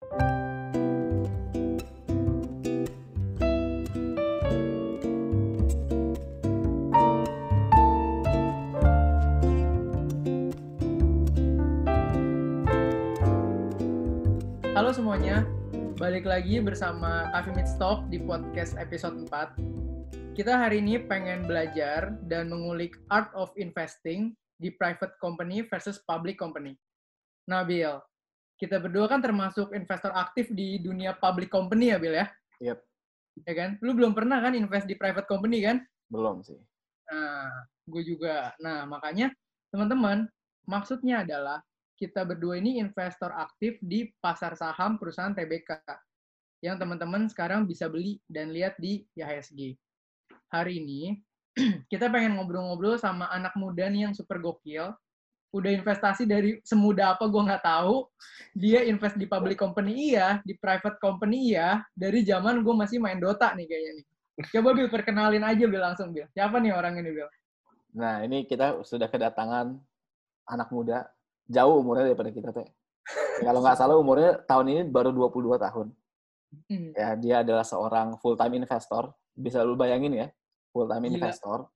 Halo semuanya, balik lagi bersama Coffee Meet di podcast episode 4. Kita hari ini pengen belajar dan mengulik art of investing di private company versus public company. Bill, kita berdua kan termasuk investor aktif di dunia public company ya, Bill ya? Yep. Ya kan? Lu belum pernah kan invest di private company kan? Belum sih. Nah, gue juga. Nah, makanya teman-teman, maksudnya adalah kita berdua ini investor aktif di pasar saham perusahaan TBK yang teman-teman sekarang bisa beli dan lihat di IHSG. Hari ini kita pengen ngobrol-ngobrol sama anak muda nih yang super gokil. Udah investasi dari semuda apa gue nggak tahu. Dia invest di public company iya, di private company iya. Dari zaman gue masih main Dota nih kayaknya nih. Coba Bill, perkenalin aja Bill langsung Bill. Siapa nih orang ini Bill? Nah, ini kita sudah kedatangan anak muda jauh umurnya daripada kita teh. Kalau nggak salah umurnya tahun ini baru 22 tahun. Hmm. Ya, dia adalah seorang full time investor. Bisa lu bayangin ya, full time investor.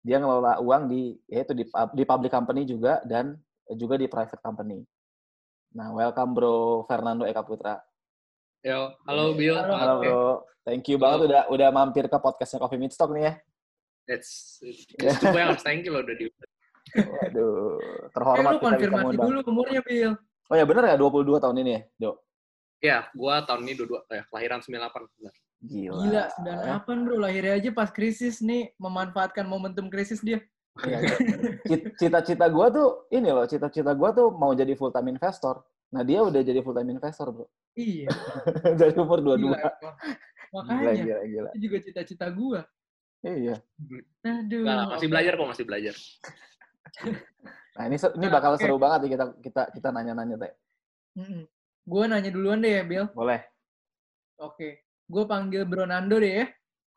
Dia ngelola uang di yaitu di pub- di public company juga dan juga di private company. Nah, welcome Bro Fernando Eka Putra. Yo, halo Bill. Halo, Halo. Bro. Thank you banget udah udah mampir ke podcastnya Coffee Meet Stock nih ya. It's, it's itu gue yang harus thank you loh udah di Waduh, Eh, terhormat lu kita bisa ngundang. dulu umurnya Bill. Oh ya bener ya 22 tahun ini ya, Dok? Ya, gue tahun ini dua, eh, kelahiran 98. Benar. Gila. Gila, ya. 98 bro. Lahirnya aja pas krisis nih. Memanfaatkan momentum krisis dia. Iya, iya. Cit- Cita-cita gue tuh, ini loh, cita-cita gue tuh mau jadi full time investor. Nah dia udah jadi full time investor, bro. Iya. Dari umur 22. Gila, Gila. Makanya, gila, gila. itu juga cita-cita gua. Iya. Aduh. Masih belajar kok, masih belajar. Nah ini ini Nah, bakal oke. seru banget nih kita kita kita nanya-nanya teh. Mm-mm. Gua nanya duluan deh ya, Bill. Boleh. Oke. Gue panggil Bro Nando deh ya.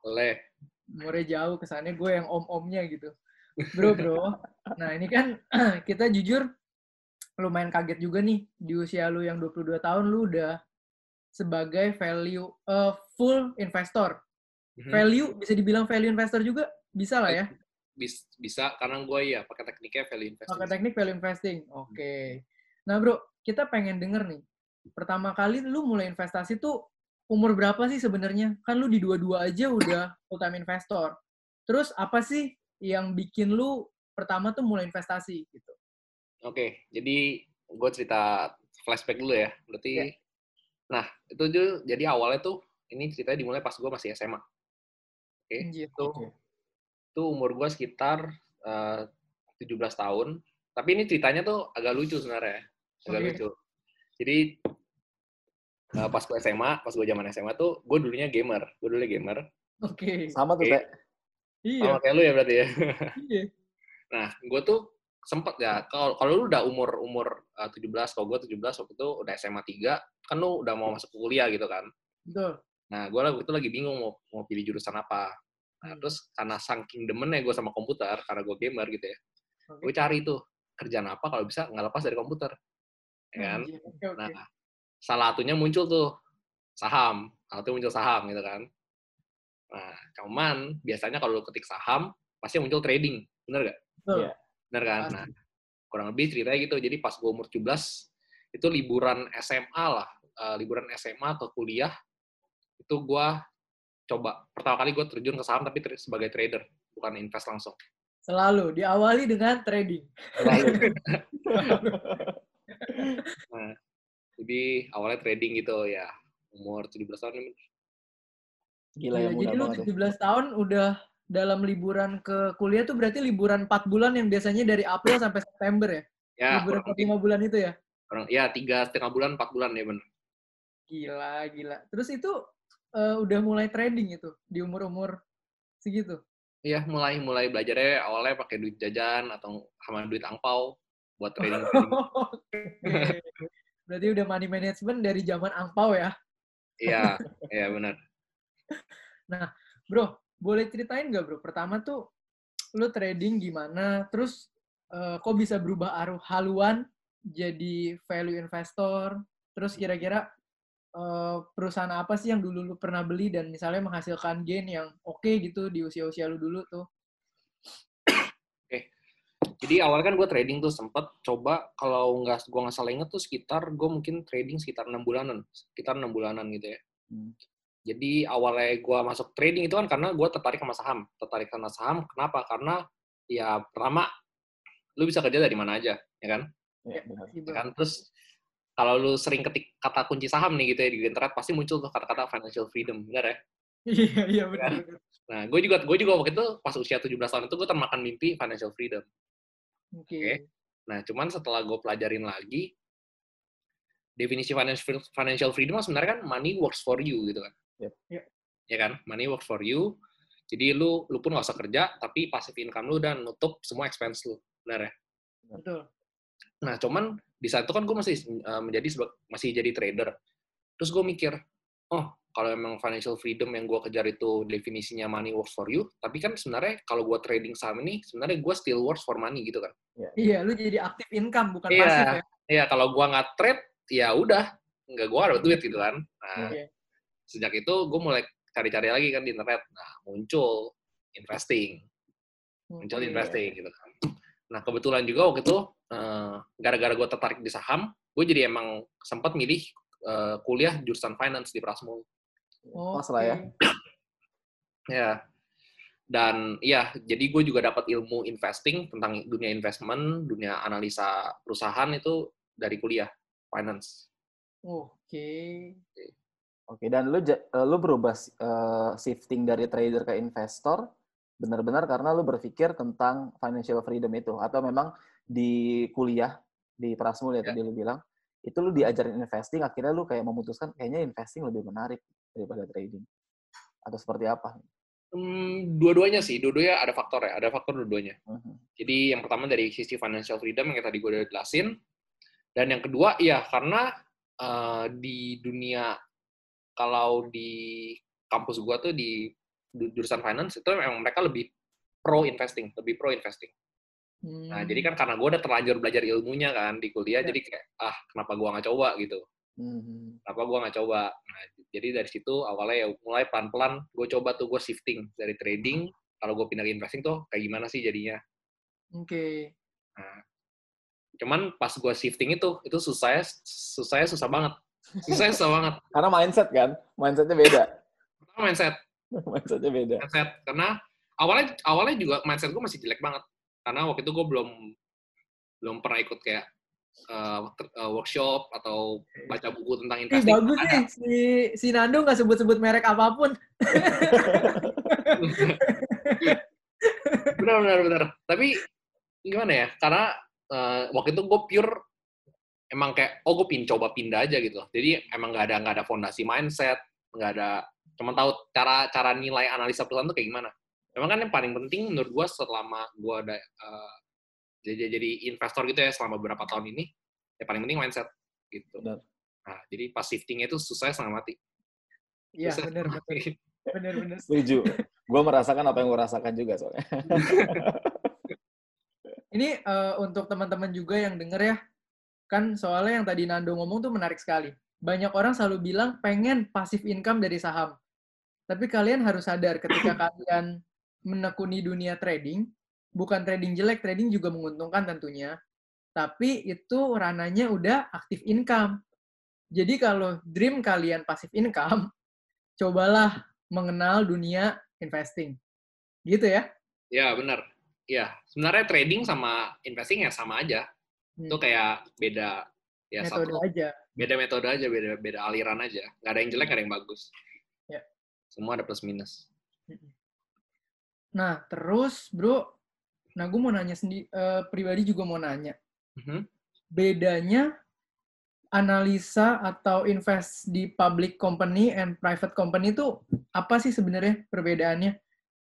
Boleh. Umurnya jauh, kesannya gue yang om-omnya gitu. Bro, bro. Nah, ini kan kita jujur lumayan kaget juga nih. Di usia lu yang 22 tahun, lu udah sebagai value, eh, full investor. Mhm. Value, bisa dibilang value investor juga? Bisa lah ya? Bis- bisa, karena gue ya pakai tekniknya value investing. Pakai teknik value investing. Oke. Nah, Bro, kita pengen denger nih. Pertama kali lu mulai investasi tuh umur berapa sih sebenarnya? Kan lu di dua-dua aja udah full time investor. Terus apa sih yang bikin lu pertama tuh mulai investasi gitu? Oke, jadi gue cerita flashback dulu ya. Berarti, Ya. nah itu tuh jadi awalnya tuh ini ceritanya dimulai pas gue masih SMA. Oke, Gitu. itu itu umur gue sekitar eh, 17 tahun. Tapi ini ceritanya tuh agak lucu sebenarnya. Agak Oke. lucu. Jadi eh, pas gue SMA, pas gue zaman SMA tuh gue dulunya gamer. Gue dulunya gamer. Oke. Sama tuh teh. Iya. Sama kayak lu ya berarti ya. Iya. Nah, gue tuh sempet ya, kalau kalau lu udah umur umur eh, 17, kalau gue 17 waktu itu udah SMA 3, kan lu udah mau masuk kuliah gitu kan. Betul. Nah, gue waktu itu lagi bingung mau mau pilih jurusan apa. Nah, Hmm. terus karena saking demennya gue sama komputer, karena gue gamer gitu ya, Oke. gue cari tuh kerjaan apa kalau bisa nggak lepas dari komputer, ya kan? Oke, oke. Nah, salah satunya muncul tuh saham, salah satunya muncul saham gitu kan. Nah, cuman biasanya kalau lu ketik saham, pasti muncul trading, bener gak? Iya. Bener kan? Nah, kurang lebih ceritanya gitu. Jadi pas gue umur 17, itu liburan SMA lah. Eh, liburan SMA ke kuliah, itu gue coba. Pertama kali gue terjun ke saham, tapi sebagai trader, bukan invest langsung. Selalu diawali dengan trading. Nah, jadi awalnya trading gitu ya. Umur 17 tahun, Gila Gila, ya muda jadi lu banget. ya. 17 tahun udah dalam liburan ke kuliah tuh berarti liburan 4 bulan yang biasanya dari April sampai September ya? ya liburan kurang 5 bulan itu ya? kurang, ya tiga setengah bulan, empat bulan ya bener. Gila, gila. Terus itu eh, udah mulai trading itu di umur-umur segitu? Iya, mulai mulai belajarnya awalnya pakai duit jajan atau sama duit angpau buat trading. Berarti udah money management dari zaman angpau ya? Iya, iya benar. Bro, boleh ceritain nggak bro? Pertama tuh lu trading gimana? Terus eh, kok bisa berubah arus haluan jadi value investor? Terus kira-kira eh, perusahaan apa sih yang dulu lu pernah beli dan misalnya menghasilkan gain yang oke gitu di usia-usia lu dulu tuh? Jadi awalnya kan gue trading tuh sempet coba kalau nggak gue nggak salah inget tuh sekitar gue mungkin trading sekitar enam bulanan, sekitar enam bulanan gitu ya. Hmm. Jadi awalnya gue masuk trading itu kan karena gue tertarik sama saham, tertarik sama saham. Kenapa? Karena ya pertama lu bisa kerja dari mana aja, ya kan? Ya, benar. Iya, Ya kan? Terus kalau lu sering ketik kata kunci saham nih gitu ya di internet pasti muncul tuh kata-kata financial freedom, benar ya? Iya, iya benar. benar. Nah, gue juga gue juga waktu itu pas usia 17 tahun itu gue termakan mimpi financial freedom. Oke. Oke. Nah, cuman setelah gue pelajarin lagi, definisi financial freedom sebenarnya kan money works for you gitu kan. Yep. Yep. Ya kan, money works for you. Jadi lu lu pun nggak usah kerja, tapi passive income lu dan nutup semua expense lu, benar ya? Betul. Nah, cuman di saat itu kan gue masih uh, menjadi masih jadi trader. Terus gue mikir, oh kalau emang financial freedom yang gue kejar itu definisinya money works for you, tapi kan sebenarnya kalau gue trading saham ini sebenarnya gue still works for money gitu kan? Iya, lu jadi aktif income bukan Iya. pasif ya. Iya, kalau gue nggak trade, ya udah, nggak gue ada duit gitu kan. Nah, Iya. sejak itu gue mulai cari-cari lagi kan di internet. Nah, muncul investing, muncul Oke. investing gitu kan. Nah, kebetulan juga waktu itu eh, gara-gara gue tertarik di saham, gue jadi emang sempat milih eh, kuliah jurusan finance di Prasmul. Pas lah ya. Ya. Dan ya, jadi gue juga dapat ilmu investing tentang dunia investment, dunia analisa perusahaan itu dari kuliah finance. Oke. Oke, dan lu eh, lu berubah eh, shifting dari trader ke investor benar-benar karena lu berpikir tentang financial freedom itu atau memang di kuliah di Prasmul ya, Ya. tadi lu bilang itu lu diajarin investing akhirnya lu kayak memutuskan kayaknya investing lebih menarik daripada trading atau seperti apa? Hmm, dua-duanya sih, dua-duanya ada faktor ya, ada faktor dua-duanya. Mhm. Jadi yang pertama dari sisi financial freedom yang tadi gue udah jelasin, dan yang kedua ya karena eh, di dunia kalau di kampus gue tuh di jurusan finance itu memang mereka lebih pro investing, lebih pro investing. Nah Hmm. jadi kan karena gue udah terlanjur belajar ilmunya kan di kuliah, Ya. jadi kayak ah kenapa gue nggak coba gitu, Mhm. kenapa gue nggak coba. Nah jadi dari situ awalnya ya mulai pelan-pelan gue coba tuh gue shifting dari trading, kalau gue pindah ke investing tuh kayak gimana sih jadinya. Oke. Nah, cuman pas gue shifting itu, itu susahnya, susahnya susah banget. Susahnya susah banget. Karena mindset kan, mindsetnya beda. Pertama mindset, mindsetnya beda. mindset. Karena awalnya awalnya juga mindset gue masih jelek banget. Karena waktu itu gue belum belum pernah ikut kayak uh, uh, workshop atau baca buku tentang Ih, investing. bagus nih si si Nando nggak sebut-sebut merek apa pun. benar benar benar. Tapi gimana ya? Karena uh, waktu itu gue pure emang kayak oh gue pin coba pindah aja gitu. Jadi emang nggak ada nggak ada fondasi mindset, nggak ada cuma tahu cara cara nilai analisa perusahaan tuh kayak gimana. Memang kan yang paling penting menurut gue selama gue ada uh, jadi jadi investor gitu ya selama beberapa tahun ini, ya paling penting mindset gitu. Benar. Nah, jadi pas shiftingnya itu susah setengah mati. Iya, benar benar. Benar benar. Setuju. Gue merasakan apa yang gue rasakan juga soalnya. Ini eh, untuk teman-teman juga yang denger ya, kan soalnya yang tadi Nando ngomong tuh menarik sekali. Banyak orang selalu bilang pengen passive income dari saham. Tapi kalian harus sadar ketika kalian menekuni dunia trading, bukan trading jelek, trading juga menguntungkan tentunya. Tapi itu rananya udah active income. Jadi kalau dream kalian passive income, cobalah mengenal dunia investing. Gitu ya. Ya benar. Ya sebenarnya trading sama investing ya sama aja. Hmm. Itu kayak beda ya Metode satu aja. beda metode aja, beda beda aliran aja. Nggak ada yang jelek, nggak ada yang bagus. Ya. Semua ada plus minus. Nah, terus bro, nah gue mau nanya sendiri, pribadi juga mau nanya. Mhm. Bedanya analisa atau invest di public company and private company itu apa sih sebenarnya perbedaannya?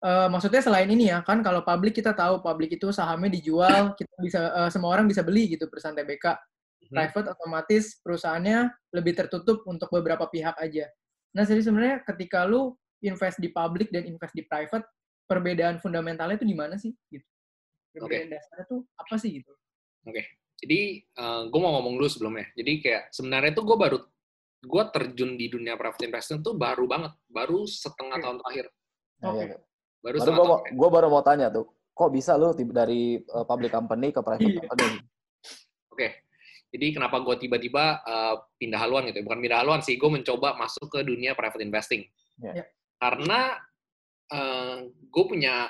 Eh, maksudnya selain ini ya, kan kalau public kita tahu public itu sahamnya dijual, kita bisa eh, semua orang bisa beli gitu perusahaan TBK. Mhm. Private otomatis perusahaannya lebih tertutup untuk beberapa pihak aja. Nah, jadi sebenarnya ketika lu invest di public dan invest di private, perbedaan fundamentalnya itu di mana sih? Gitu. Perbedaan dasarnya tuh apa sih gitu? Jadi gue mau ngomong dulu sebelumnya. Jadi kayak sebenarnya itu gue baru gue terjun di dunia private investing tuh baru banget, baru setengah Oke. tahun terakhir. Oke. iya. Baru Baru setengah gua, tahun mau- gua baru mau tanya tuh, kok bisa lu dari uh, public company ke private Iya. company? Oke. Jadi kenapa gue tiba-tiba uh, pindah haluan gitu ya? Bukan pindah haluan sih, gue mencoba masuk ke dunia private investing. Ya. Karena gue punya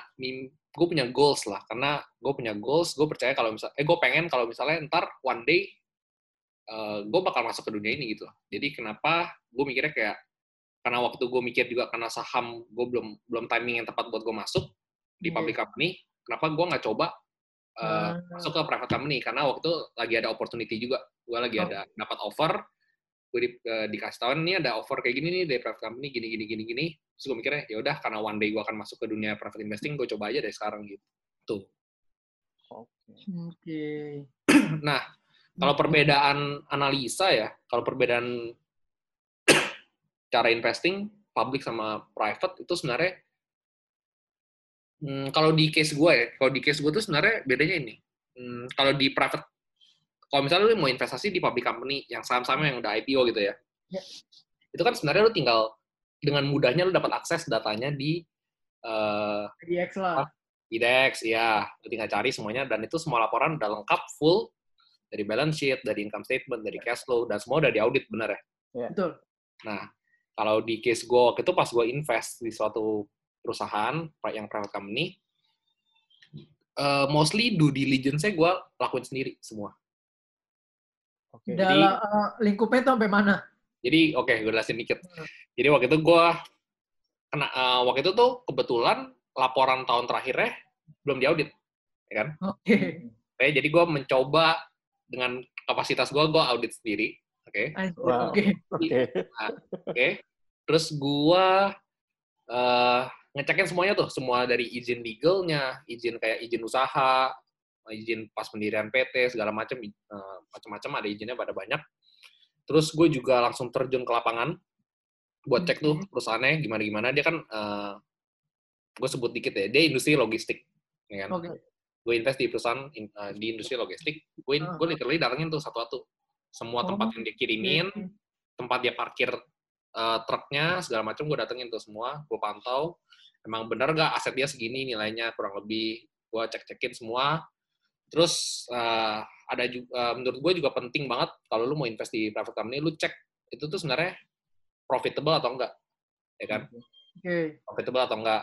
gue punya goals lah. Karena gue punya goals, gue percaya kalau misal, eh gue pengen kalau misalnya ntar one day gue bakal masuk ke dunia ini gitu. Jadi kenapa gue mikirnya kayak karena waktu gue mikir juga karena saham gue belum belum timing yang tepat buat gue masuk di Iya. public company. Kenapa gue nggak coba uh, Ah. masuk ke private company karena waktu itu lagi ada opportunity juga gue lagi Oh. ada dapat offer gue di, eh, dikasih tahu ini ada offer kayak gini nih dari private company gini gini gini gini terus gue mikirnya ya udah karena one day gue akan masuk ke dunia private investing gue coba aja dari sekarang gitu tuh Oke. Oke. nah kalau perbedaan analisa ya kalau perbedaan cara investing public sama private itu sebenarnya hmm, kalau di case gue ya kalau di case gue tuh sebenarnya bedanya ini Hmm, kalau di private kalau misalnya lu mau investasi di public company yang saham-sahamnya yang udah IPO gitu ya, Ya. itu kan sebenarnya lu tinggal dengan mudahnya lu dapat akses datanya di eh, Di X lah. IDEX, ya, lu tinggal cari semuanya dan itu semua laporan udah lengkap full dari balance sheet, dari income statement, dari cash flow dan semua udah diaudit bener ya. Betul. Nah, kalau di case gue waktu itu pas gue invest di suatu perusahaan yang private company, eh, mostly due diligence-nya gue lakuin sendiri semua. Oke. Dalam eh, lingkupnya itu sampai mana? Jadi oke, gue jelasin dikit. Hmm. Jadi waktu itu gue kena eh, waktu itu tuh kebetulan laporan tahun terakhirnya belum diaudit, ya kan? Oke. Oke, jadi gue mencoba dengan kapasitas gue, gue audit sendiri, oke? Oke. Oke. Oke. Terus gue eh, ngecekin semuanya tuh, semua dari izin legalnya, izin kayak izin usaha, izin pas pendirian PT segala macam, eh, macam-macam ada izinnya pada banyak. Terus gue juga langsung terjun ke lapangan buat cek tuh Oke. perusahaannya gimana-gimana. Dia kan, eh, gue sebut dikit ya, dia industri logistik, ya kan? Oke. Gue invest di perusahaan in- eh, di industri logistik. Gue Ah. gue literally datengin tuh satu-satu. Semua tempat Oh, yang dia kirimin, tempat dia parkir uh, truknya segala macam gue datengin tuh semua gue pantau emang bener gak aset dia segini nilainya kurang lebih gue cek cekin semua terus uh, ada juga menurut gue juga penting banget kalau lu mau invest di private company lu cek itu tuh sebenarnya profitable atau enggak ya kan Oke. profitable atau enggak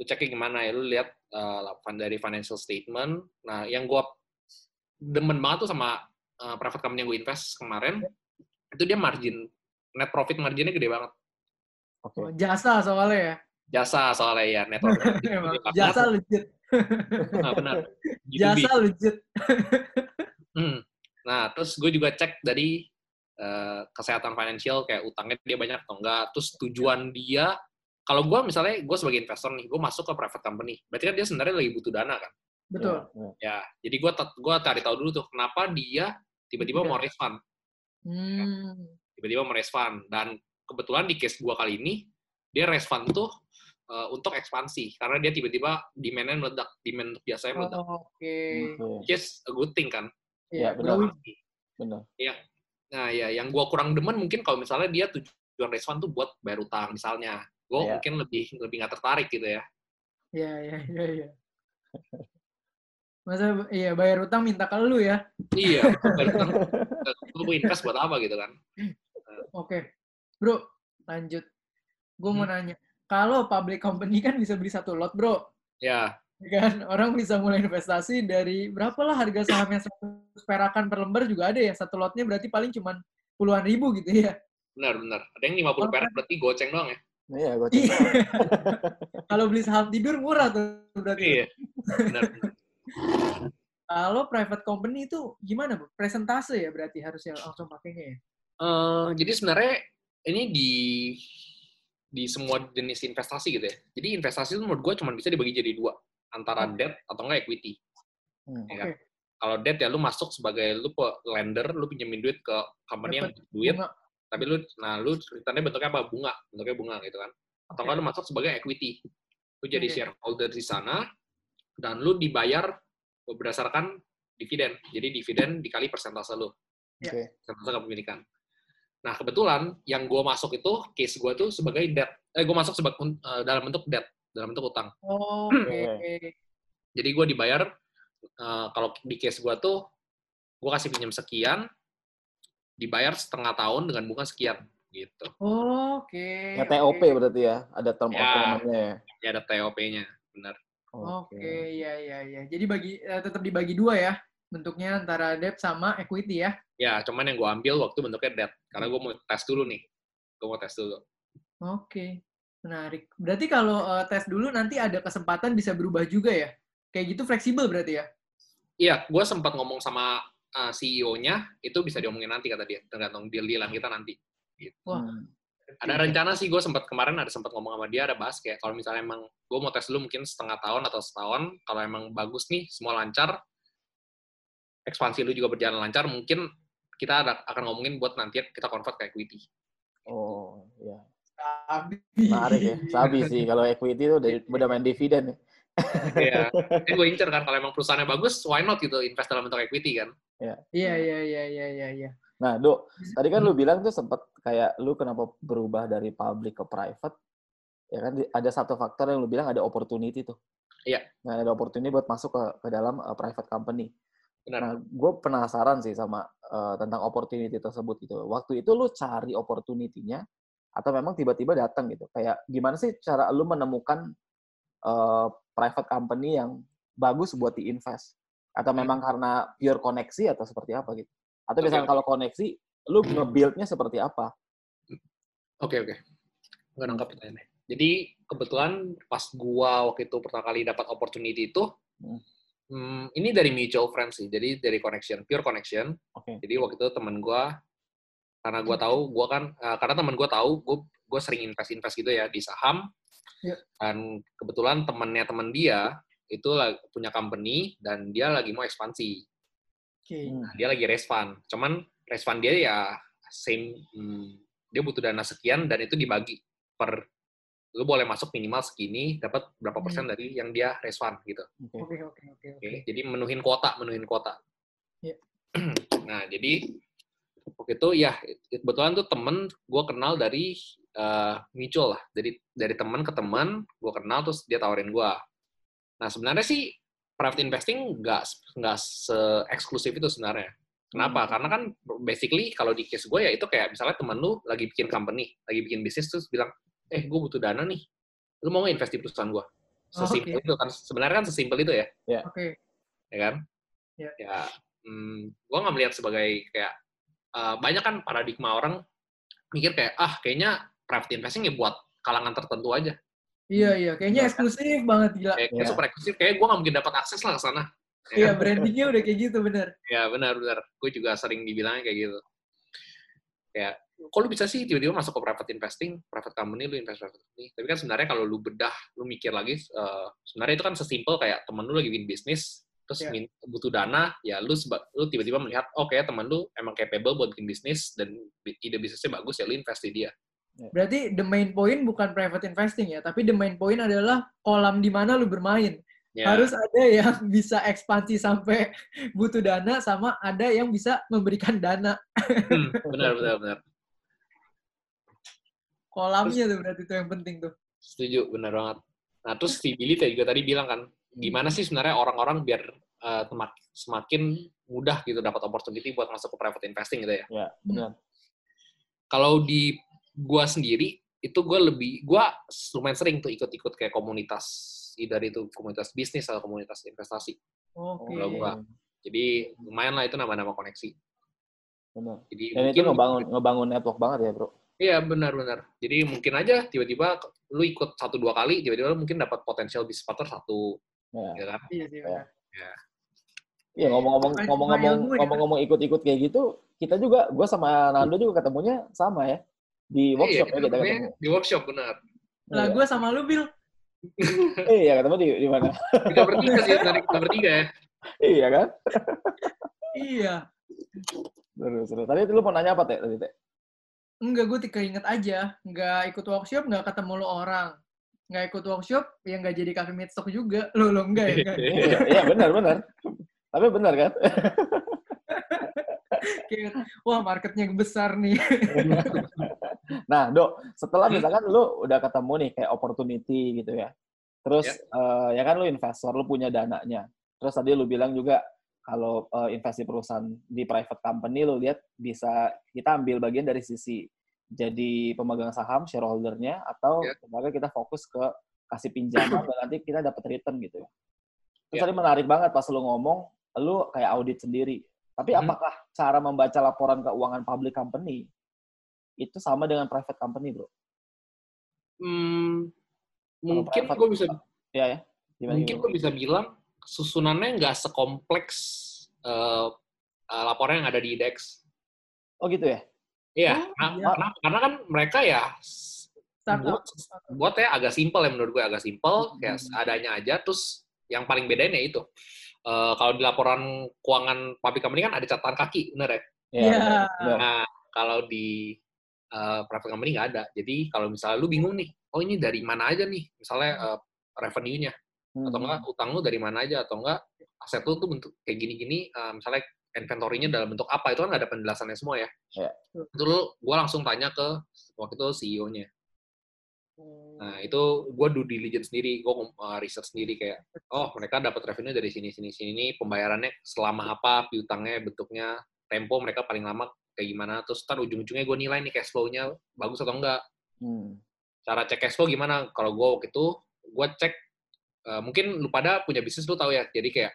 lu ceknya gimana ya lu lihat uh, dari financial statement nah yang gue demen banget tuh sama uh, private company yang gue invest kemarin itu dia margin net profit marginnya gede banget Oke. Oh, Jasa soalnya ya. Jasa soalnya ya net profit margin Emang, gede banget. jasa legit. nah, benar B2B. Jasa legit. Hmm. nah terus gue juga cek dari uh, kesehatan financial kayak utangnya dia banyak atau enggak terus tujuan dia kalau gue misalnya gue sebagai investor nih gue masuk ke private company berarti kan dia sebenarnya lagi butuh dana kan Betul. Ya, ya. ya jadi gue gua cari tahu dulu tuh kenapa dia tiba-tiba mau raise fund Hmm. tiba-tiba mau raise fund dan kebetulan di case gua kali ini dia raise fund tuh uh, untuk ekspansi karena dia tiba-tiba demand-nya meledak demand untuk jasanya meledak Oh, Oke. Oke. which is a good thing kan Ya, Iya, benar. growing. Benar. nah ya yang gua kurang demen mungkin kalau misalnya dia tujuan fund tuh buat bayar utang misalnya gue Iya. mungkin lebih lebih nggak tertarik gitu ya Iya, iya, iya, iya. Masa iya bayar utang minta ke lu ya? iya bayar utang gue invest buat apa gitu kan Oke. Bro, lanjut. Gue mau Hmm. nanya. Kalau public company kan bisa beli satu lot, bro. ya Ya kan? Orang bisa mulai investasi dari berapa lah harga sahamnya satu perakan per lembar juga ada ya. Satu lotnya berarti paling cuman puluhan ribu gitu ya. benar benar ada yang 50 Oh, perak berarti goceng doang ya Iya, gue Iya. Kalau beli saham tidur murah tuh berarti. iya benar benar Kalau private company itu gimana, Bu? Presentase ya berarti harusnya langsung pakainya ya? Eh, jadi sebenarnya ini di di semua jenis investasi gitu ya. Jadi investasi itu menurut gue cuma bisa dibagi jadi dua, antara Oke. debt atau enggak equity. Hmm. Ya kan? Oke. Kalau debt ya lu masuk sebagai lu lender, lu pinjemin duit ke company yang Dapat butuh duit, Bunga. tapi lu nah lu returnnya bentuknya apa? Bunga, bentuknya bunga gitu kan. Atau enggak lu masuk sebagai equity. Lu jadi Oke. shareholder di sana dan lu dibayar berdasarkan dividen. Jadi dividen dikali persentase lu Oke. persentase kepemilikan. Nah, kebetulan yang gue masuk itu, case gue tuh sebagai debt. Eh, gue masuk sebagai uh, dalam bentuk debt, dalam bentuk utang. Oh, Oke. Oke. Jadi gue dibayar, uh, kalau di case gue tuh, gue kasih pinjam sekian, dibayar setengah tahun dengan bunga sekian, gitu. Oke. Ya TOP berarti ya, ada term of Ya. payment-nya ya. Ya ada TOP-nya, benar. Oke, iya iya iya. Jadi bagi eh, tetap dibagi dua ya bentuknya antara debt sama equity ya. Ya, cuman yang gue ambil waktu bentuknya debt. Karena gue mau tes dulu nih. Gue mau tes dulu. Oke. Menarik. Berarti kalau eh, tes dulu nanti ada kesempatan bisa berubah juga ya? Kayak gitu fleksibel berarti ya? Iya, gue sempat ngomong sama uh, CEO-nya, itu bisa diomongin nanti kata dia. Tergantung deal-dealan kita nanti. Wah. Hmm. Ada rencana sih, gue sempat kemarin ada sempat ngomong sama dia, ada bahas kayak kalau misalnya emang gue mau tes dulu mungkin setengah tahun atau setahun, kalau emang bagus nih, semua lancar, ekspansi lu juga berjalan lancar, mungkin kita ada, akan ngomongin buat nanti kita convert ke equity. Oh, iya. Sabi. Menarik ya. Sabi sih kalau equity itu udah, udah main dividen ya. Iya. Ini gue incer kan, kalau emang perusahaannya bagus, why not gitu invest dalam bentuk equity kan? Iya iya iya iya iya iya. Nah, Dok, tadi kan lu bilang tuh sempat kayak lu kenapa berubah dari public ke private? Ya kan ada satu faktor yang lu bilang ada opportunity tuh. Iya. Nah, ada opportunity buat masuk ke ke dalam uh, private company. Benar. Nah, gue penasaran sih sama uh, tentang opportunity tersebut gitu. Waktu itu lu cari opportunity-nya atau memang tiba-tiba datang gitu? Kayak gimana sih cara lu menemukan uh, private company yang bagus buat diinvest? Atau Hmm. memang karena pure koneksi atau seperti apa gitu? Atau misalnya kalau koneksi, lu nge-build-nya seperti apa? Oke, oke. Nggak nangkap pertanyaannya. Jadi, kebetulan pas gua waktu itu pertama kali dapat opportunity itu, Hmm. Hmm, ini dari mutual friends sih. Jadi, dari connection, pure connection. Oke. Jadi, waktu itu teman gua, karena gua tahu, gua kan, eh, karena teman gua tahu, gua, gua sering invest-invest gitu ya, di saham. Iya. Dan kebetulan temannya teman dia, itu punya company, dan dia lagi mau ekspansi. Hmm. Nah, dia lagi raise fund. Cuman raise fund dia ya same, hmm, dia butuh dana sekian dan itu dibagi per lu boleh masuk minimal segini, dapat berapa persen Hmm. dari yang dia fund gitu. Oke. Oke oke oke Oke, oke. jadi menuhin kuota, menuhin kuota. Iya. nah, jadi waktu itu ya kebetulan tuh temen gue kenal dari eh, mutual lah, dari dari teman ke teman gue kenal terus dia tawarin gue. Nah sebenarnya sih private investing nggak nggak se eksklusif itu sebenarnya. Kenapa? Hmm. Karena kan basically kalau di case gue ya itu kayak misalnya temen lu lagi bikin company, lagi bikin bisnis terus bilang, eh gue butuh dana nih, lu mau nggak invest di perusahaan gue? Sesimpel Oke. itu kan, sebenarnya kan sesimpel itu ya Oke. ya kan? Ya. Ya, hmm, gue nggak melihat sebagai kayak eh, banyak kan paradigma orang mikir kayak ah kayaknya private investing ya buat kalangan tertentu aja. Iya iya. Kayaknya eksklusif banget gila. Kayak, Ya. super eksklusif, kayak gue nggak mungkin dapat akses lah ke sana. Ya Iya kan? brandingnya udah kayak gitu bener. Ya benar benar. Gue juga sering dibilangnya kayak gitu. Kayak kok lu bisa sih tiba-tiba masuk ke private investing, private company, lu invest private company. Tapi kan sebenarnya kalau lu bedah, lu mikir lagi, eh, sebenarnya itu kan sesimpel kayak temen lu lagi bikin bisnis, terus Ya. min- butuh dana, ya lu seba- lu tiba-tiba melihat, oh kayak temen lu emang capable buat bikin bisnis, dan ide bisnisnya bagus, ya lu invest di dia. Berarti the main point bukan private investing ya, tapi the main point adalah kolam di mana lu bermain. Ya, Harus ada yang bisa ekspansi sampai butuh dana sama ada yang bisa memberikan dana. hmm, benar, benar, benar. Kolamnya tuh berarti itu yang penting tuh. Setuju, benar banget. Nah, terus si Billy tadi juga tadi bilang kan, gimana sih sebenarnya orang-orang biar temak- semakin mudah gitu dapat opportunity buat masuk ke private investing gitu ya. Ya, benar. Kalau di gua sendiri itu gua lebih gua lumayan sering tuh ikut-ikut kayak komunitas either itu komunitas bisnis atau komunitas investasi. Oke. Kalau gua. Jadi lumayan lah itu nama-nama koneksi. Benar. Jadi Dan itu ngebangun ngebangun network banget ya, Bro. Iya benar-benar. Jadi mungkin aja tiba-tiba lu ikut satu dua kali, tiba-tiba lu mungkin dapat potensial bisnis partner satu, Ya. ya kan? Iya sih benar. Iya ngomong-ngomong ngomong-ngomong ya. ngomong-ngomong ikut-ikut kayak gitu, kita juga gue sama Nando juga ketemunya sama ya di workshop Iya, ya kita ketemu. Di workshop benar. Lah Iya. gue sama lu Bill. Eh, iya ketemu di di mana? Kita bertiga sih dari kita bertiga ya. iya kan? Iya. Seru, seru. Tadi lu mau nanya apa teh tadi teh? Enggak, gue keinget aja. Nggak ikut workshop, nggak ketemu lo orang. Nggak ikut workshop, ya nggak jadi cafe meet stock juga. Lo, lo enggak ya? Enggak. iya, iya benar benar. Tapi benar kan? Kayak, wah marketnya besar nih. nah, Dok, setelah misalkan lu udah ketemu nih kayak opportunity gitu ya. Terus Ya. eh, ya kan lu investor, lu punya dananya. Terus tadi lu bilang juga kalau eh, investasi perusahaan di private company lu lihat bisa kita ambil bagian dari sisi jadi pemegang saham shareholdernya atau Ya. sebagai kita fokus ke kasih pinjaman dan nanti kita dapat return gitu ya. Terus Ya. tadi menarik banget pas lu ngomong lu kayak audit sendiri. Tapi Mhm. apakah cara membaca laporan keuangan public company itu sama dengan private company, Bro? Hmm, mungkin gue bisa Iya ya. Gimana, mungkin gue bisa bilang susunannya nggak sekompleks eh, eh, laporan yang ada di IDEX. Oh gitu ya? Iya, Oh, nah, iya. karena, karena kan mereka ya Startup. buat buatnya agak simpel ya menurut gue agak simpel Hmm. kayak adanya aja terus yang paling bedain ya itu Eh, kalau di laporan keuangan public company kan ada catatan kaki bener ya Iya. Iya. benar, benar. nah kalau di eh, private company nggak ada jadi kalau misalnya lu bingung nih oh ini dari mana aja nih misalnya eh, revenue-nya atau Hmm. enggak utang lu dari mana aja atau enggak aset lu tuh bentuk kayak gini-gini eh, misalnya inventory-nya dalam bentuk apa itu kan nggak ada penjelasannya semua ya Iya. itu lu gue langsung tanya ke waktu itu CEO-nya Nah, itu gue due diligence sendiri, gue research sendiri kayak, oh mereka dapat revenue dari sini, sini, sini, pembayarannya selama apa, piutangnya, bentuknya, tempo mereka paling lama kayak gimana, terus ntar ujung-ujungnya gue nilai nih cash flow-nya bagus atau enggak. Hmm. Cara cek cash flow gimana? Kalau gue waktu itu, gue cek, eh, mungkin lu pada punya bisnis lu tahu ya, jadi kayak,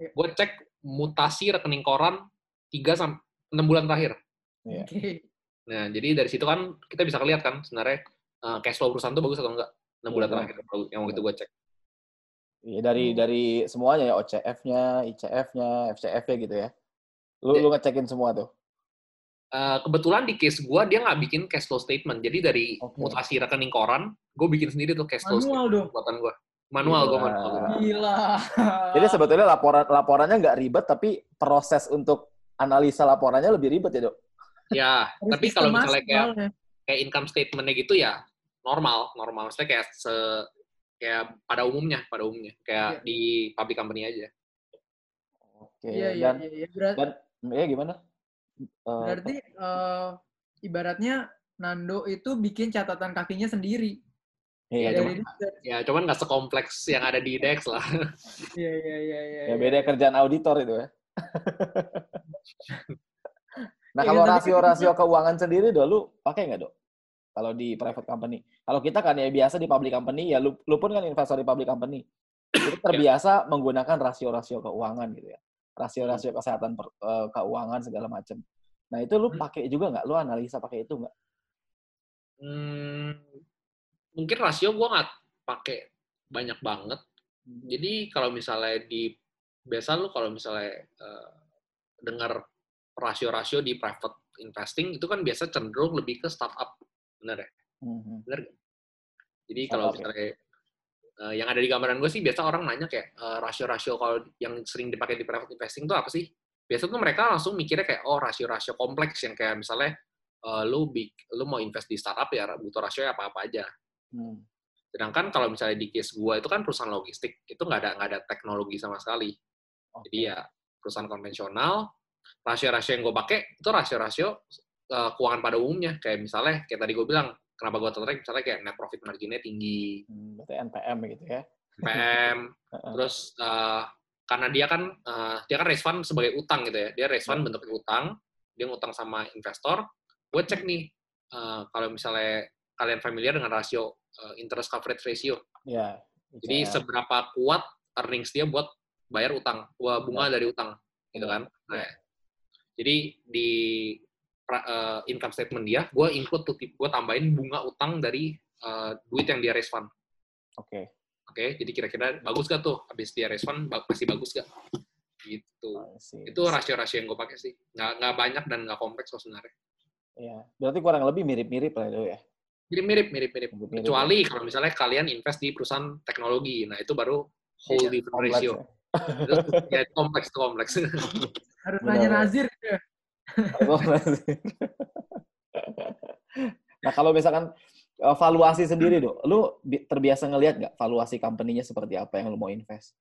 Iya. gue cek mutasi rekening koran 3 sampai 6 bulan terakhir. Iya. Oke. Nah, jadi dari situ kan kita bisa lihat kan sebenarnya eh, cash flow perusahaan itu bagus atau enggak 6 bulan Iya. terakhir yang waktu itu gue cek. Iya, dari Hmm. dari semuanya ya OCF-nya, ICF-nya, FCF-nya gitu ya. Lu Iya. lu ngecekin semua tuh. Eh, kebetulan di case gue dia nggak bikin cash flow statement. Jadi dari Oke. mutasi rekening koran, gue bikin sendiri tuh cash flow Manual statement dong. buatan gue. Manual gue Gila. manual. Gila. Jadi sebetulnya laporan laporannya nggak ribet tapi proses untuk analisa laporannya lebih ribet ya, Dok. Ya, tapi kalau misalnya kayak soalnya. kayak income statementnya gitu ya normal, normal. Maksudnya kayak se kayak pada umumnya, pada umumnya kayak Iya. di public company aja. Oke. Iya, iya, dan iya. iya. Berat- dan ya gimana? Eh, berarti eh, ibaratnya Nando itu bikin catatan kakinya sendiri. Iya, Ya, cuma- Dari research. Ya, cuman nggak sekompleks yang ada di Dex lah. Iya, iya, iya, iya. ya iya. beda kerjaan auditor itu ya. nah Iya, kalau rasio-rasio keuangan sendiri, Dok, lu pakai nggak, Dok? Kalau di private company. Kalau kita kan ya biasa di public company, ya lu, lu pun kan investor di public company. Itu terbiasa menggunakan rasio-rasio keuangan gitu ya. Rasio-rasio kesehatan per- eh, keuangan segala macam. Nah itu lu Hmm. pakai juga nggak? Lu analisa pakai itu nggak? Hmm, mungkin rasio gue nggak pakai banyak banget. Jadi kalau misalnya di biasa lu kalau misalnya eh, dengar rasio-rasio di private investing itu kan biasa cenderung lebih ke startup, bener ya? Mhm. Jadi kalau ya. misalnya eh, yang ada di gambaran gue sih biasa orang nanya kayak eh, rasio-rasio kalau yang sering dipakai di private investing itu apa sih? Biasa tuh mereka langsung mikirnya kayak oh rasio-rasio kompleks yang kayak misalnya eh, lu big, lu mau invest di startup ya butuh rasio apa-apa aja. Hmm. Sedangkan kalau misalnya di case gue itu kan perusahaan logistik, itu nggak ada nggak ada teknologi sama sekali. Jadi ya perusahaan konvensional, rasio-rasio yang gue pakai itu rasio-rasio eh, keuangan pada umumnya. Kayak misalnya, kayak tadi gue bilang, kenapa gue tertarik misalnya kayak net profit marginnya tinggi, Hmm, berarti NPM gitu ya. PM, Heeh. terus eh, karena dia kan eh, dia kan raise fund sebagai utang gitu ya, dia raise fund bentuknya utang, dia ngutang sama investor. Gue cek nih eh, kalau misalnya kalian familiar dengan rasio eh, interest coverage ratio. Ya. Jadi seberapa kuat earnings dia buat bayar utang, buat bunga dari utang, gitu Iya. kan? Nah, jadi di eh, income statement dia, gue include tuh, gue tambahin bunga utang dari eh, duit yang dia raise fund. Oke. Oke, jadi kira-kira bagus gak tuh? Habis dia raise fund, masih bagus gak? Gitu. See. Itu rasio-rasio yang gue pakai sih. Nggak, nggak banyak dan nggak kompleks kok sebenarnya. Iya. Berarti kurang lebih mirip-mirip lah itu ya. Mirip-mirip, mirip-mirip. Kecuali kalau misalnya kalian invest di perusahaan teknologi, nah itu baru whole Iya, different ratio. ya. Ya, kompleks, kompleks. Harus nanya. Nazir. ya. Nah kalau misalkan eh, valuasi sendiri dok, lu bi- terbiasa ngelihat nggak valuasi company-nya seperti apa yang lu mau invest?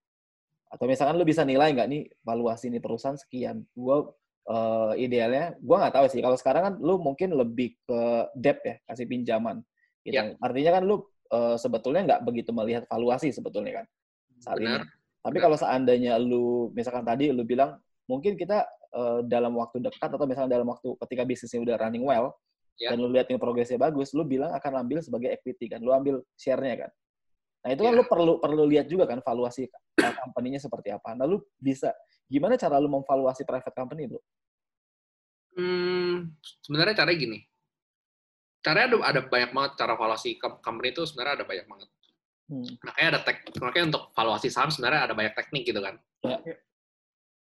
Atau misalkan lu bisa nilai nggak nih valuasi ini perusahaan sekian, gua uh, idealnya, gue nggak tahu sih. Kalau sekarang kan lu mungkin lebih ke debt ya, kasih pinjaman. Gitu. Ya. Artinya kan lu uh, sebetulnya nggak begitu melihat valuasi sebetulnya kan saat Benar. ini. Tapi Benar. kalau seandainya lu, misalkan tadi lu bilang, mungkin kita uh, dalam waktu dekat atau misalnya dalam waktu ketika bisnisnya udah running well, Ya. dan lu lihat ini progresnya bagus, lu bilang akan ambil sebagai equity kan, lu ambil share-nya kan. Nah itu kan Ya. lu perlu perlu lihat juga kan valuasi company-nya seperti apa. Nah lu bisa gimana cara lu memvaluasi private company lu? Hmm, sebenarnya caranya gini. Caranya ada, ada banyak banget cara valuasi com- company itu sebenarnya ada banyak banget. Hmm. Makanya ada tek, makanya untuk valuasi saham sebenarnya ada banyak teknik gitu kan. Ya.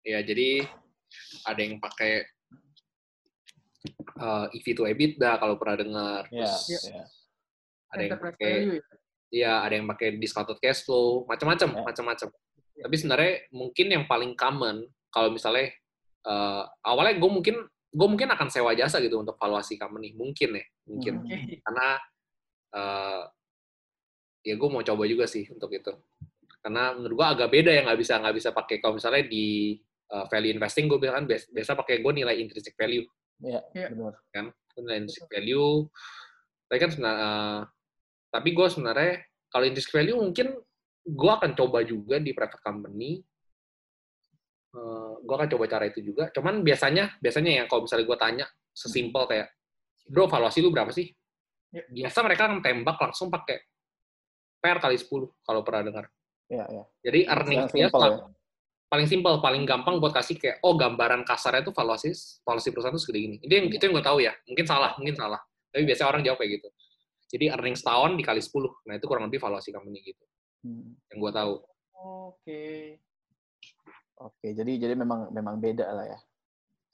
Ya, jadi ada yang pakai uh, EV to EBITDA kalau pernah dengar. Ya, Terus ya. ada yang pakai value ya. ya ada yang pakai discounted cash flow, macam-macam, Ya. Tapi sebenarnya mungkin yang paling common kalau misalnya uh, awalnya gue mungkin gue mungkin akan sewa jasa gitu untuk valuasi company, mungkin ya, mungkin Hmm. Oke. karena uh, ya gue mau coba juga sih untuk itu karena menurut gue agak beda ya nggak bisa nggak bisa pakai kalau misalnya di uh, value investing gue bilang kan biasa, biasa pakai gue nilai intrinsic value Ya, Iya. benar. Gua nilai intrinsic value tapi kan sebenarnya uh, tapi gue sebenarnya kalau intrinsic value mungkin gue akan coba juga di private company. Uh, gue akan coba cara itu juga. Cuman biasanya biasanya yang kalau misalnya gue tanya sesimpel kayak bro valuasi lu berapa sih? Ya. biasa mereka tembak langsung pakai per kali 10 kalau pernah dengar. Ya, ya. jadi Yang earnings dia simple ya. paling simpel paling gampang buat kasih kayak oh gambaran kasarnya itu valuasi valuasi perusahaan itu segede gini. Itu yang itu yang gue tahu ya. Mungkin salah mungkin salah. Tapi biasanya orang jawab kayak gitu. Jadi earnings tahun dikali 10 nah itu kurang lebih valuasi company gitu Hmm. yang gue tahu Oke. Oke, jadi jadi memang memang beda lah ya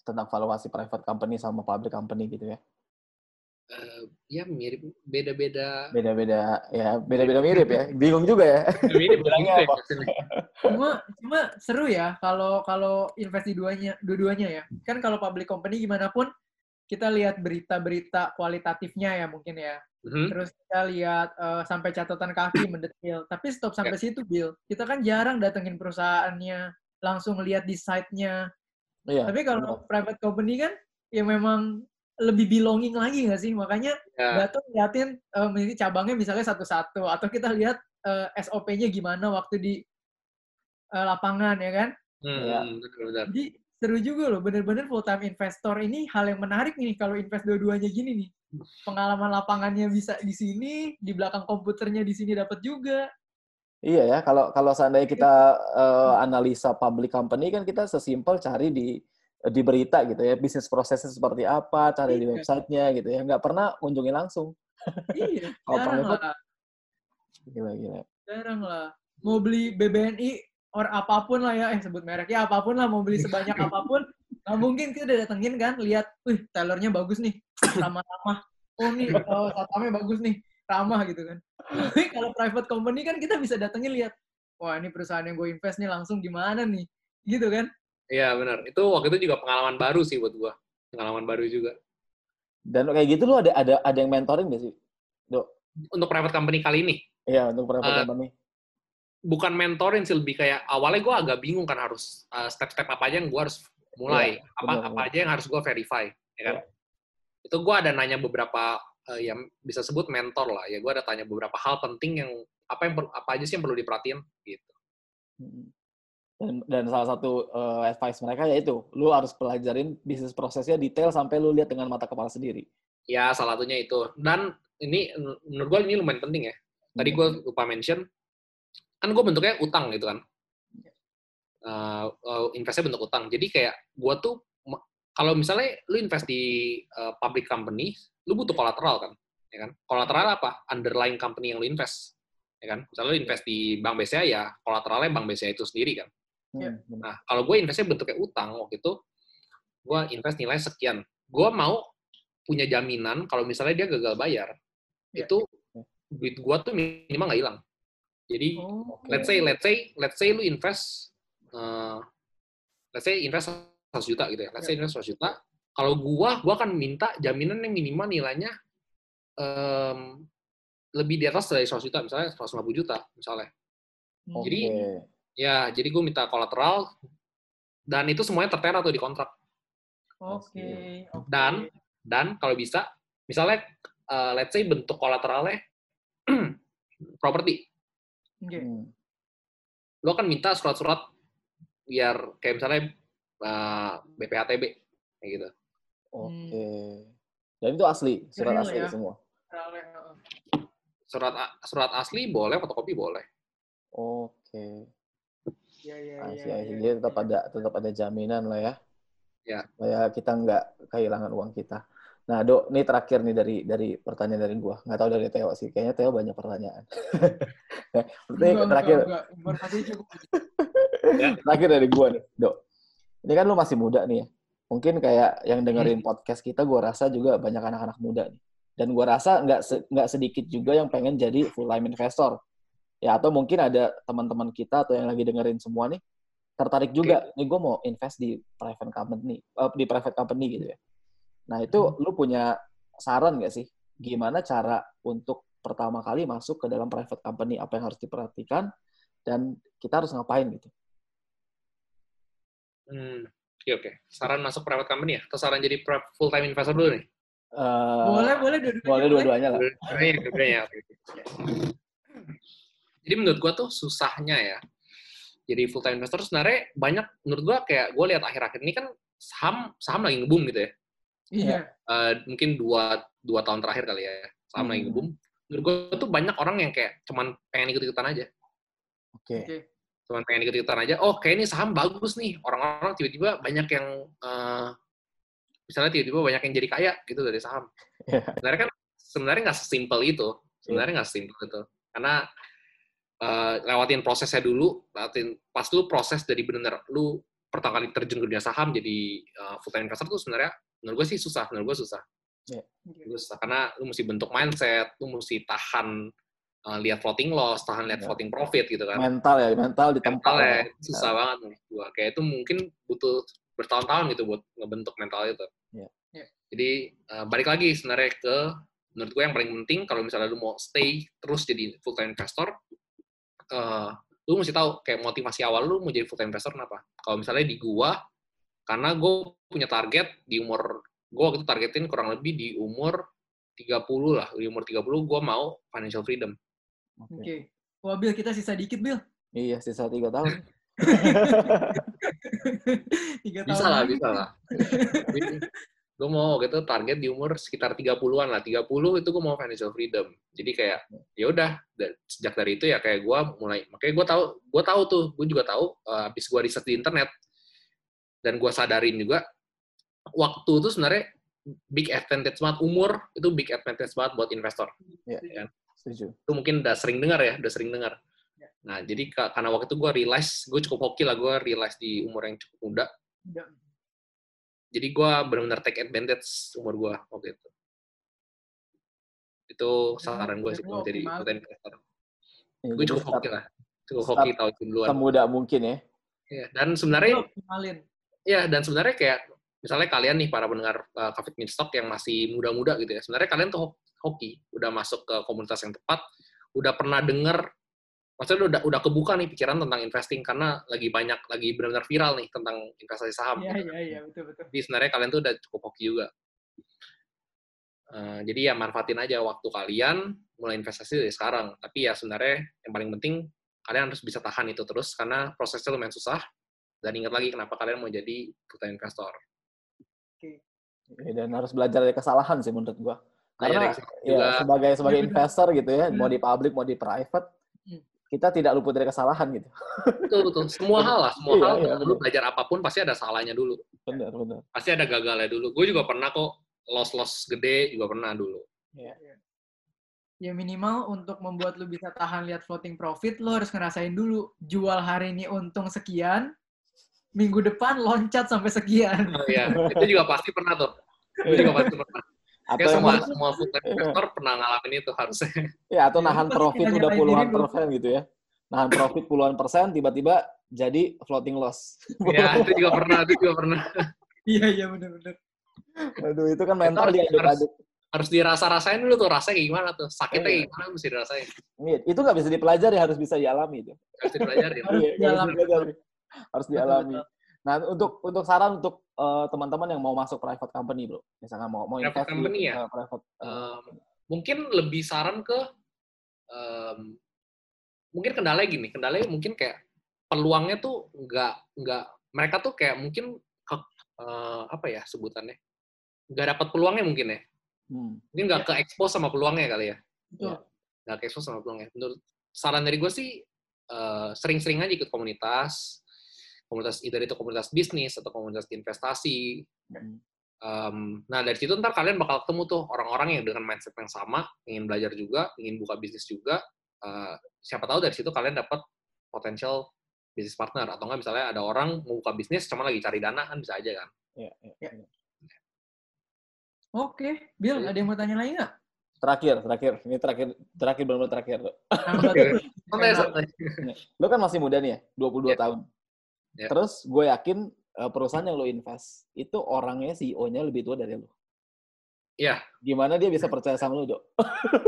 tentang valuasi private company sama public company gitu ya. Eh, ya mirip beda-beda Beda-beda ya, beda-beda mirip ya. Bingung juga ya. mirip Bilangnya ya apa? Cuma cuma seru ya kalau kalau invest di duanya dua-duanya ya. Kan kalau public company gimana pun kita lihat berita-berita kualitatifnya ya mungkin ya. Mhm. Terus kita lihat eh, sampai catatan kaki mendetail. Tapi stop sampai situ, Bill. Kita kan jarang datengin perusahaannya, langsung lihat di site-nya. Iya. Tapi kalau private company kan ya memang lebih belonging lagi nggak sih? Makanya ya datang liatin eh, ini cabangnya misalnya satu-satu atau kita lihat eh, SOP-nya gimana waktu di eh, lapangan ya kan. hmm, Ya. Jadi seru juga loh, bener-bener full time investor ini hal yang menarik nih kalau invest dua-duanya gini nih. Pengalaman lapangannya bisa di sini, di belakang komputernya di sini dapat juga. Iya ya, kalau kalau seandainya kita eh, analisa public company kan kita sesimpel cari di di berita gitu ya, bisnis prosesnya seperti apa, cari di Iya. websitenya gitu ya, nggak pernah kunjungi langsung. Iya, Kalau jarang lah, Gila gila. jarang lah. Mau beli BBNI or apa pun lah ya, eh sebut mereknya apa pun lah, mau beli sebanyak apa pun, nggak mungkin kita udah datengin kan, lihat, wih tellernya bagus nih, ramah-ramah. Oh nih, oh, satamnya bagus nih, ramah gitu kan. Tapi kalau private company kan kita bisa datengin lihat, wah ini perusahaan yang gue invest nih langsung gimana nih, gitu kan. Iya benar itu waktu itu juga pengalaman baru sih buat gue pengalaman baru juga Dan kayak gitu lu ada ada ada yang mentoring nggak sih? untuk private company kali ini Iya, untuk private Eh, company. Bukan mentorin sih lebih kayak awalnya gue agak bingung kan harus uh, step-step apa aja yang gue harus mulai Iya, apa apa aja yang harus gue verify ya kan Iya. itu gue ada nanya beberapa uh, yang bisa sebut mentor lah ya gue ada tanya beberapa hal penting yang apa yang apa aja sih yang perlu diperhatiin gitu Mm. Dan, dan salah satu eh, advice mereka yaitu lu harus pelajarin bisnis prosesnya detail sampai lu lihat dengan mata kepala sendiri. ya salah satunya itu dan ini menurut gue ini lumayan penting ya tadi gue lupa mention kan gue bentuknya utang gitu kan uh, uh, investnya bentuk utang jadi kayak gue tuh kalau misalnya lu invest di uh, public company lu butuh kolateral kan ya kan kolateral apa underlying company yang lu invest ya kan misalnya lu invest di bank BCA ya kolateralnya bank BCA itu sendiri kan Iya. Hmm. Nah, kalau gue investnya bentuknya utang, waktu itu gue invest nilai sekian. Gue mau punya jaminan kalau misalnya dia gagal bayar, Iya. itu duit gue tuh minimal nggak hilang. Jadi, Oh, let's say, let's say, let's say lu invest, uh, let's say invest 100 juta gitu ya. Let's say invest 100 juta. Kalau gue, gue akan minta jaminan yang minimal nilainya em, lebih di atas dari 100 juta, misalnya 150 juta, misalnya. Oke. Jadi, Ya, jadi gue minta kolateral dan itu semuanya tertera tuh di kontrak. Oke. oke. Dan dan kalau bisa misalnya uh, let's say bentuk kolateralnya properti. Oke. Hmm. Lo kan minta surat-surat biar kayak misalnya uh, BPHTB kayak gitu. Oke. Dan itu asli, surat Real asli ya? semua. Heeh. Surat surat asli boleh, fotokopi boleh. Oke. Iya, iya, iya. see, I see. iya, Jadi tetap iya. ada tetap ada jaminan lah ya. Ya. Supaya kita nggak kehilangan uang kita. Nah, Dok, ini terakhir nih dari dari pertanyaan dari gua. Nggak tahu dari Teo sih. Kayaknya Teo banyak pertanyaan. Nah, Enggak, terakhir enggak, enggak. Terakhir dari gua nih, Dok. Ini kan lu masih muda nih ya. Mungkin kayak yang dengerin podcast kita, gua rasa juga banyak anak-anak muda nih. Dan gua rasa nggak se- nggak sedikit juga yang pengen jadi full time investor. Ya atau mungkin ada teman-teman kita atau yang lagi dengerin semua nih tertarik juga. Nih gua mau invest di private company, eh, di private company gitu ya. Nah itu lu punya saran nggak sih? Gimana cara untuk pertama kali masuk ke dalam private company? Apa yang harus diperhatikan? Dan kita harus ngapain gitu? Hmm. Oke, oke. Saran masuk private company ya? Atau saran jadi full time investor dulu nih? Eh, Boleh, boleh dua-duanya. boleh dua-duanya lah. Dua-duanya, dua-duanya. Oke, oke. Jadi menurut gua tuh susahnya ya. Jadi full time investor sebenarnya banyak menurut gua kayak gua lihat akhir-akhir ini kan saham saham lagi ngebum gitu ya. Iya. Eh, mungkin dua dua tahun terakhir kali ya saham Hmm. lagi ngebum. Menurut gua tuh banyak orang yang kayak cuman pengen ikut-ikutan aja. Oke. Cuman pengen ikut-ikutan aja, oh kayak ini saham bagus nih, orang-orang tiba-tiba banyak yang, eh, misalnya tiba-tiba banyak yang jadi kaya gitu dari saham. Iya. Sebenarnya kan, sebenarnya nggak sesimpel itu, sebenarnya nggak sesimpel itu. Karena eh, lewatin prosesnya dulu, lewatin, pas lu proses dari bener lu pertama kali terjun ke dunia saham jadi eh, full time investor tuh sebenarnya menurut gue sih susah, menurut gue susah. Oke. Lu susah karena lu mesti bentuk mindset, lu mesti tahan eh, lihat floating loss, tahan lihat Iya. floating profit gitu kan Mental ya, mental di tempat. mental ya ya. susah banget menurut gua kayak itu mungkin butuh bertahun-tahun gitu buat ngebentuk mental itu Iya. Iya. jadi eh, balik lagi sebenarnya ke menurut gue yang paling penting kalau misalnya lu mau stay terus jadi full time investor eh lu mesti tahu kayak motivasi awal lu mau jadi full time investor kenapa kalau misalnya di gua karena gue punya target di umur gua waktu itu targetin kurang lebih di umur 30 lah di umur 30 gua mau financial freedom Oke. Oke. Wah, Bill, kita sisa dikit, Bill. Iya, sisa tiga tahun. Tiga bisa tahun lah lagi. bisa lah gue mau gitu target di umur sekitar 30-an lah 30 itu gue mau financial freedom jadi kayak ya udah da- sejak dari itu ya kayak gue mulai makanya gue tahu gue tahu tuh gue juga tahu uh, habis gue riset di internet dan gue sadarin juga waktu itu sebenarnya big advantage banget umur itu big advantage banget buat investor Setuju. itu mungkin udah sering dengar ya udah sering dengar Ya. nah jadi ka- karena waktu itu gue realize gue cukup hoki lah gue realize di umur yang cukup muda Udah. jadi gue benar-benar take advantage umur gue waktu itu itu saran gue sih jadi full time investor Ya, gue cukup hoki lah cukup hoki tahu itu duluan Semuda mungkin ya. Iya, dan sebenarnya optimalin. Ya dan sebenarnya kayak misalnya kalian nih para pendengar uh, Kafit Stock yang masih muda-muda gitu ya sebenarnya kalian tuh ho- hoki udah masuk ke komunitas yang tepat udah pernah denger maksudnya udah udah kebuka nih pikiran tentang investing karena lagi banyak lagi benar-benar viral nih tentang investasi saham Iya, gitu. iya, iya, betul, betul. Jadi sebenarnya kalian tuh udah cukup hoki juga. Eh, jadi ya manfaatin aja waktu kalian mulai investasi dari sekarang. Tapi ya sebenarnya yang paling penting kalian harus bisa tahan itu terus karena prosesnya lumayan susah. Dan ingat lagi kenapa kalian mau jadi full time investor. Ya, dan harus belajar dari kesalahan sih menurut gua. Karena dari kesalahan juga. ya sebagai sebagai Iya, investor gitu ya, mau Benar. di public mau di private, Hmm. kita tidak luput dari kesalahan gitu. Betul betul. Semua hal lah, semua Iya, hal iya, lu benar. belajar apa pun pasti ada salahnya dulu. Benar, benar. Pasti ada gagalnya dulu. Gue juga pernah kok loss-loss gede juga pernah dulu. Ya minimal untuk membuat lu bisa tahan lihat floating profit, lu harus ngerasain dulu jual hari ini untung sekian, minggu depan loncat sampai sekian. Oh, iya, itu juga pasti pernah tuh. Itu juga pasti pernah. Atau semua mas- semua full time investor pernah ngalamin itu harusnya. ya atau Ya, nahan pasti profit udah puluhan lu. persen gitu ya. Nahan profit puluhan persen tiba-tiba jadi floating loss. Iya, itu juga pernah, itu juga pernah. Iya, iya benar-benar. Aduh, itu kan mental harus- diaduk-aduk. Harus dirasa-rasain dulu tuh rasanya kayak gimana tuh. Sakitnya Iya. kayak gimana mesti dirasain. Iya, Itu nggak bisa dipelajari, harus bisa dialami itu. Harus dipelajarin. Harus Iya, harus dialami. Betul, betul. Nah, untuk untuk saran untuk uh, teman-teman yang mau masuk private company, bro, misalkan mau mau Private invest company di ya? uh, private, uh, Um, mungkin lebih saran ke um, mungkin kendalanya gini, kendalanya mungkin kayak peluangnya tuh nggak nggak mereka tuh kayak mungkin ke, uh, apa ya sebutannya? Nggak dapat peluangnya mungkin ya? Hmm, mungkin nggak ke expose sama peluangnya kali ya? Betul. nggak ke expose sama peluangnya. Menurut saran dari gue sih uh, sering-sering aja ikut komunitas komunitas either itu komunitas bisnis atau komunitas investasi. Um, nah dari situ ntar kalian bakal ketemu tuh orang-orang yang dengan mindset yang sama, ingin belajar juga, ingin buka bisnis juga. Uh, siapa tahu dari situ kalian dapat potential bisnis partner atau enggak misalnya ada orang mau buka bisnis cuma lagi cari dana kan bisa aja kan. Iya, iya, Ya. iya. Oke, Bill, Iya. ada yang mau tanya lagi nggak? Terakhir, terakhir. Ini terakhir, terakhir benar-benar terakhir. Lo kan masih muda nih ya, 22 Iya. tahun. Iya. Terus gue yakin uh, perusahaan yang lo invest, itu orangnya, CEO-nya lebih tua dari lo. Iya. Gimana dia bisa percaya sama lo, Dok?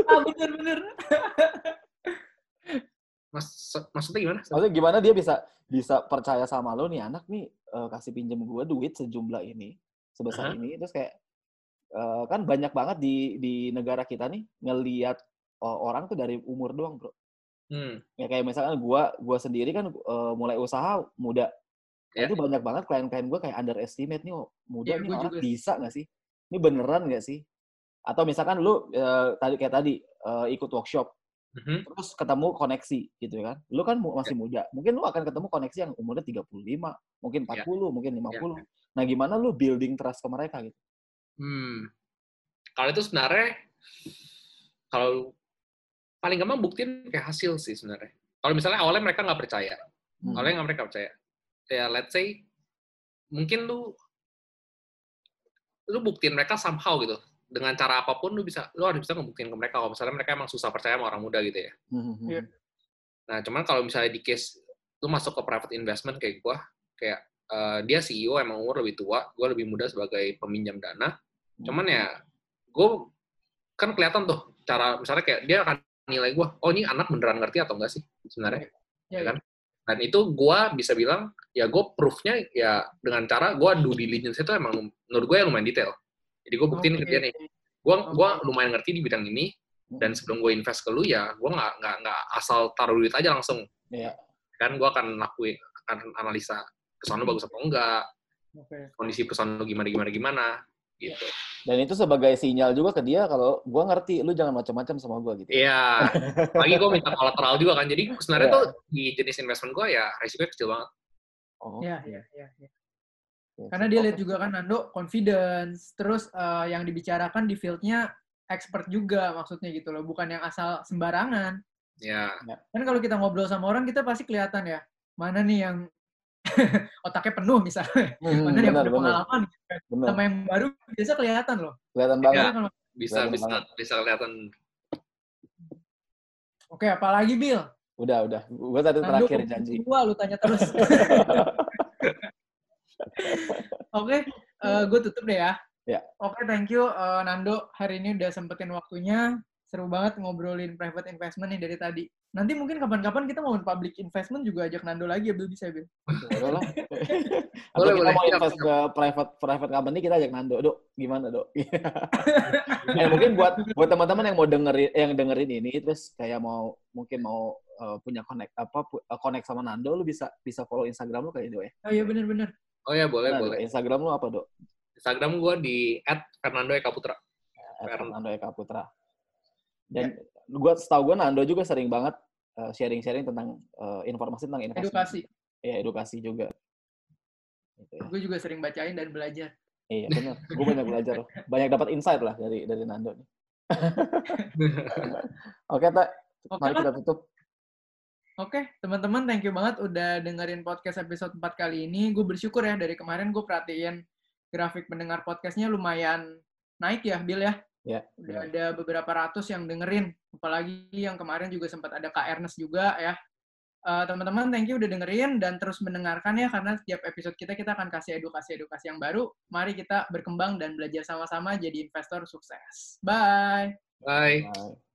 Ah, bener-bener. Mas, maksudnya gimana? Maksudnya gimana dia bisa bisa percaya sama lo nih anak nih eh, kasih pinjam gue duit sejumlah ini sebesar Aha. ini terus kayak eh, kan banyak banget di di negara kita nih ngelihat eh, orang tuh dari umur doang bro Hmm. ya kayak misalkan gua gua sendiri kan eh, mulai usaha muda Nah, Ya. itu banyak banget klien-klien gue kayak underestimate nih oh, muda Iya, nih gua orang juga. bisa nggak sih ini beneran nggak sih atau misalkan lu eh, tadi kayak tadi eh, ikut workshop Mhm. terus ketemu koneksi gitu kan. Lu kan mu- masih muda. Mungkin lu akan ketemu koneksi yang umurnya 35, mungkin 40, mungkin 50. Nah, gimana lu building trust ke mereka gitu? Hmm. Kalau itu sebenarnya kalau paling gampang buktiin kayak hasil sih sebenarnya. Kalau misalnya awalnya mereka nggak percaya, Hmm. awalnya nggak mereka percaya. Ya let's say mungkin lu lu buktiin mereka somehow gitu dengan cara apa pun lu bisa lu harus bisa ngebuktiin ke mereka kalau misalnya mereka emang susah percaya sama orang muda gitu ya. Hmm, hmm, Iya. hmm. Nah, cuman kalau misalnya di case lu masuk ke private investment kayak gua, kayak eh, dia CEO emang umur lebih tua, gua lebih muda sebagai peminjam dana. Cuman ya, gue kan kelihatan tuh cara misalnya kayak dia akan nilai gue, oh ini anak beneran ngerti atau enggak sih sebenarnya, Ya, ya kan? Dan itu gue bisa bilang, ya gue proofnya ya dengan cara gue due diligence itu emang menurut gue yang lumayan detail. Jadi gue buktiin ke Oke. dia nih, gue gua lumayan ngerti di bidang ini, Hmm. dan sebelum gue invest ke lu ya, gue nggak nggak nggak asal taruh duit aja langsung. Iya. Kan gue akan lakuin akan analisa perusahaan lu bagus atau enggak, Oke. kondisi perusahaan lu gimana gimana gimana, gitu. Dan itu sebagai sinyal juga ke dia kalau gua ngerti, lu jangan macam-macam sama gua gitu. Iya, lagi gue minta kolateral juga kan. Jadi sebenarnya Iya. tuh di jenis investment gue ya resikonya kecil banget. Oh. Iya, iya, iya. iya. iya. Karena dia lihat juga kan Nando confidence, terus eh, yang dibicarakan di fieldnya expert juga maksudnya gitu loh, bukan yang asal sembarangan. Ya, Kan kalau kita ngobrol sama orang kita pasti kelihatan ya, mana nih yang otaknya penuh misalnya, Hmm, mana yang punya pengalaman, gitu kan. benar. sama yang baru biasa kelihatan loh. Kelihatan banget. Ya. Bisa Kelihatan bisa banget. bisa kelihatan. Oke, apalagi Bill? Udah, udah. Gua tadi Nando terakhir janji. dua, lu tanya terus. Oke, gue tutup deh ya. Ya. Oke, thank you eh, Nando. Hari ini udah sempetin waktunya. Seru banget ngobrolin private investment nih dari tadi. Nanti mungkin kapan-kapan kita mau public investment juga ajak Nando lagi ya, Bill bisa, Bill. Boleh lah. Atau Boleh, kita boleh. mau invest ke private private company kita ajak Nando. Dok, gimana, Dok? ya, mungkin buat buat teman-teman yang mau dengerin yang dengerin ini terus kayak mau mungkin mau uh, punya connect apa pu- uh, connect sama Nando lu bisa bisa follow Instagram lu kayak Dok ya. Oh iya, bener-bener. Oh ya boleh Nah, boleh. Instagram lu apa, Dok? Instagram gue di @fernando_eka_putra. At Fern. Nando Eka Putra. Dan gua setahu gua Nando juga sering banget uh, sharing-sharing tentang uh, informasi tentang investasi. Edukasi. Ya, edukasi juga. Gitu ya. Gue juga sering bacain dan belajar. Iya benar, gue banyak belajar, loh. banyak dapat insight lah dari dari Nando nih. Oke, tak, Oke mari kita tutup. Oke, teman-teman, thank you banget udah dengerin podcast episode 4 kali ini. Gue bersyukur ya, dari kemarin gue perhatiin grafik pendengar podcastnya lumayan naik ya, Bill ya. Ya, Udah ada beberapa ratus yang dengerin. Apalagi yang kemarin juga sempat ada Kak Ernest juga ya. Eh, teman-teman, thank you udah dengerin dan terus mendengarkan ya, karena setiap episode kita, kita akan kasih edukasi-edukasi yang baru. Mari kita berkembang dan belajar sama-sama jadi investor sukses. Bye! Bye. Bye.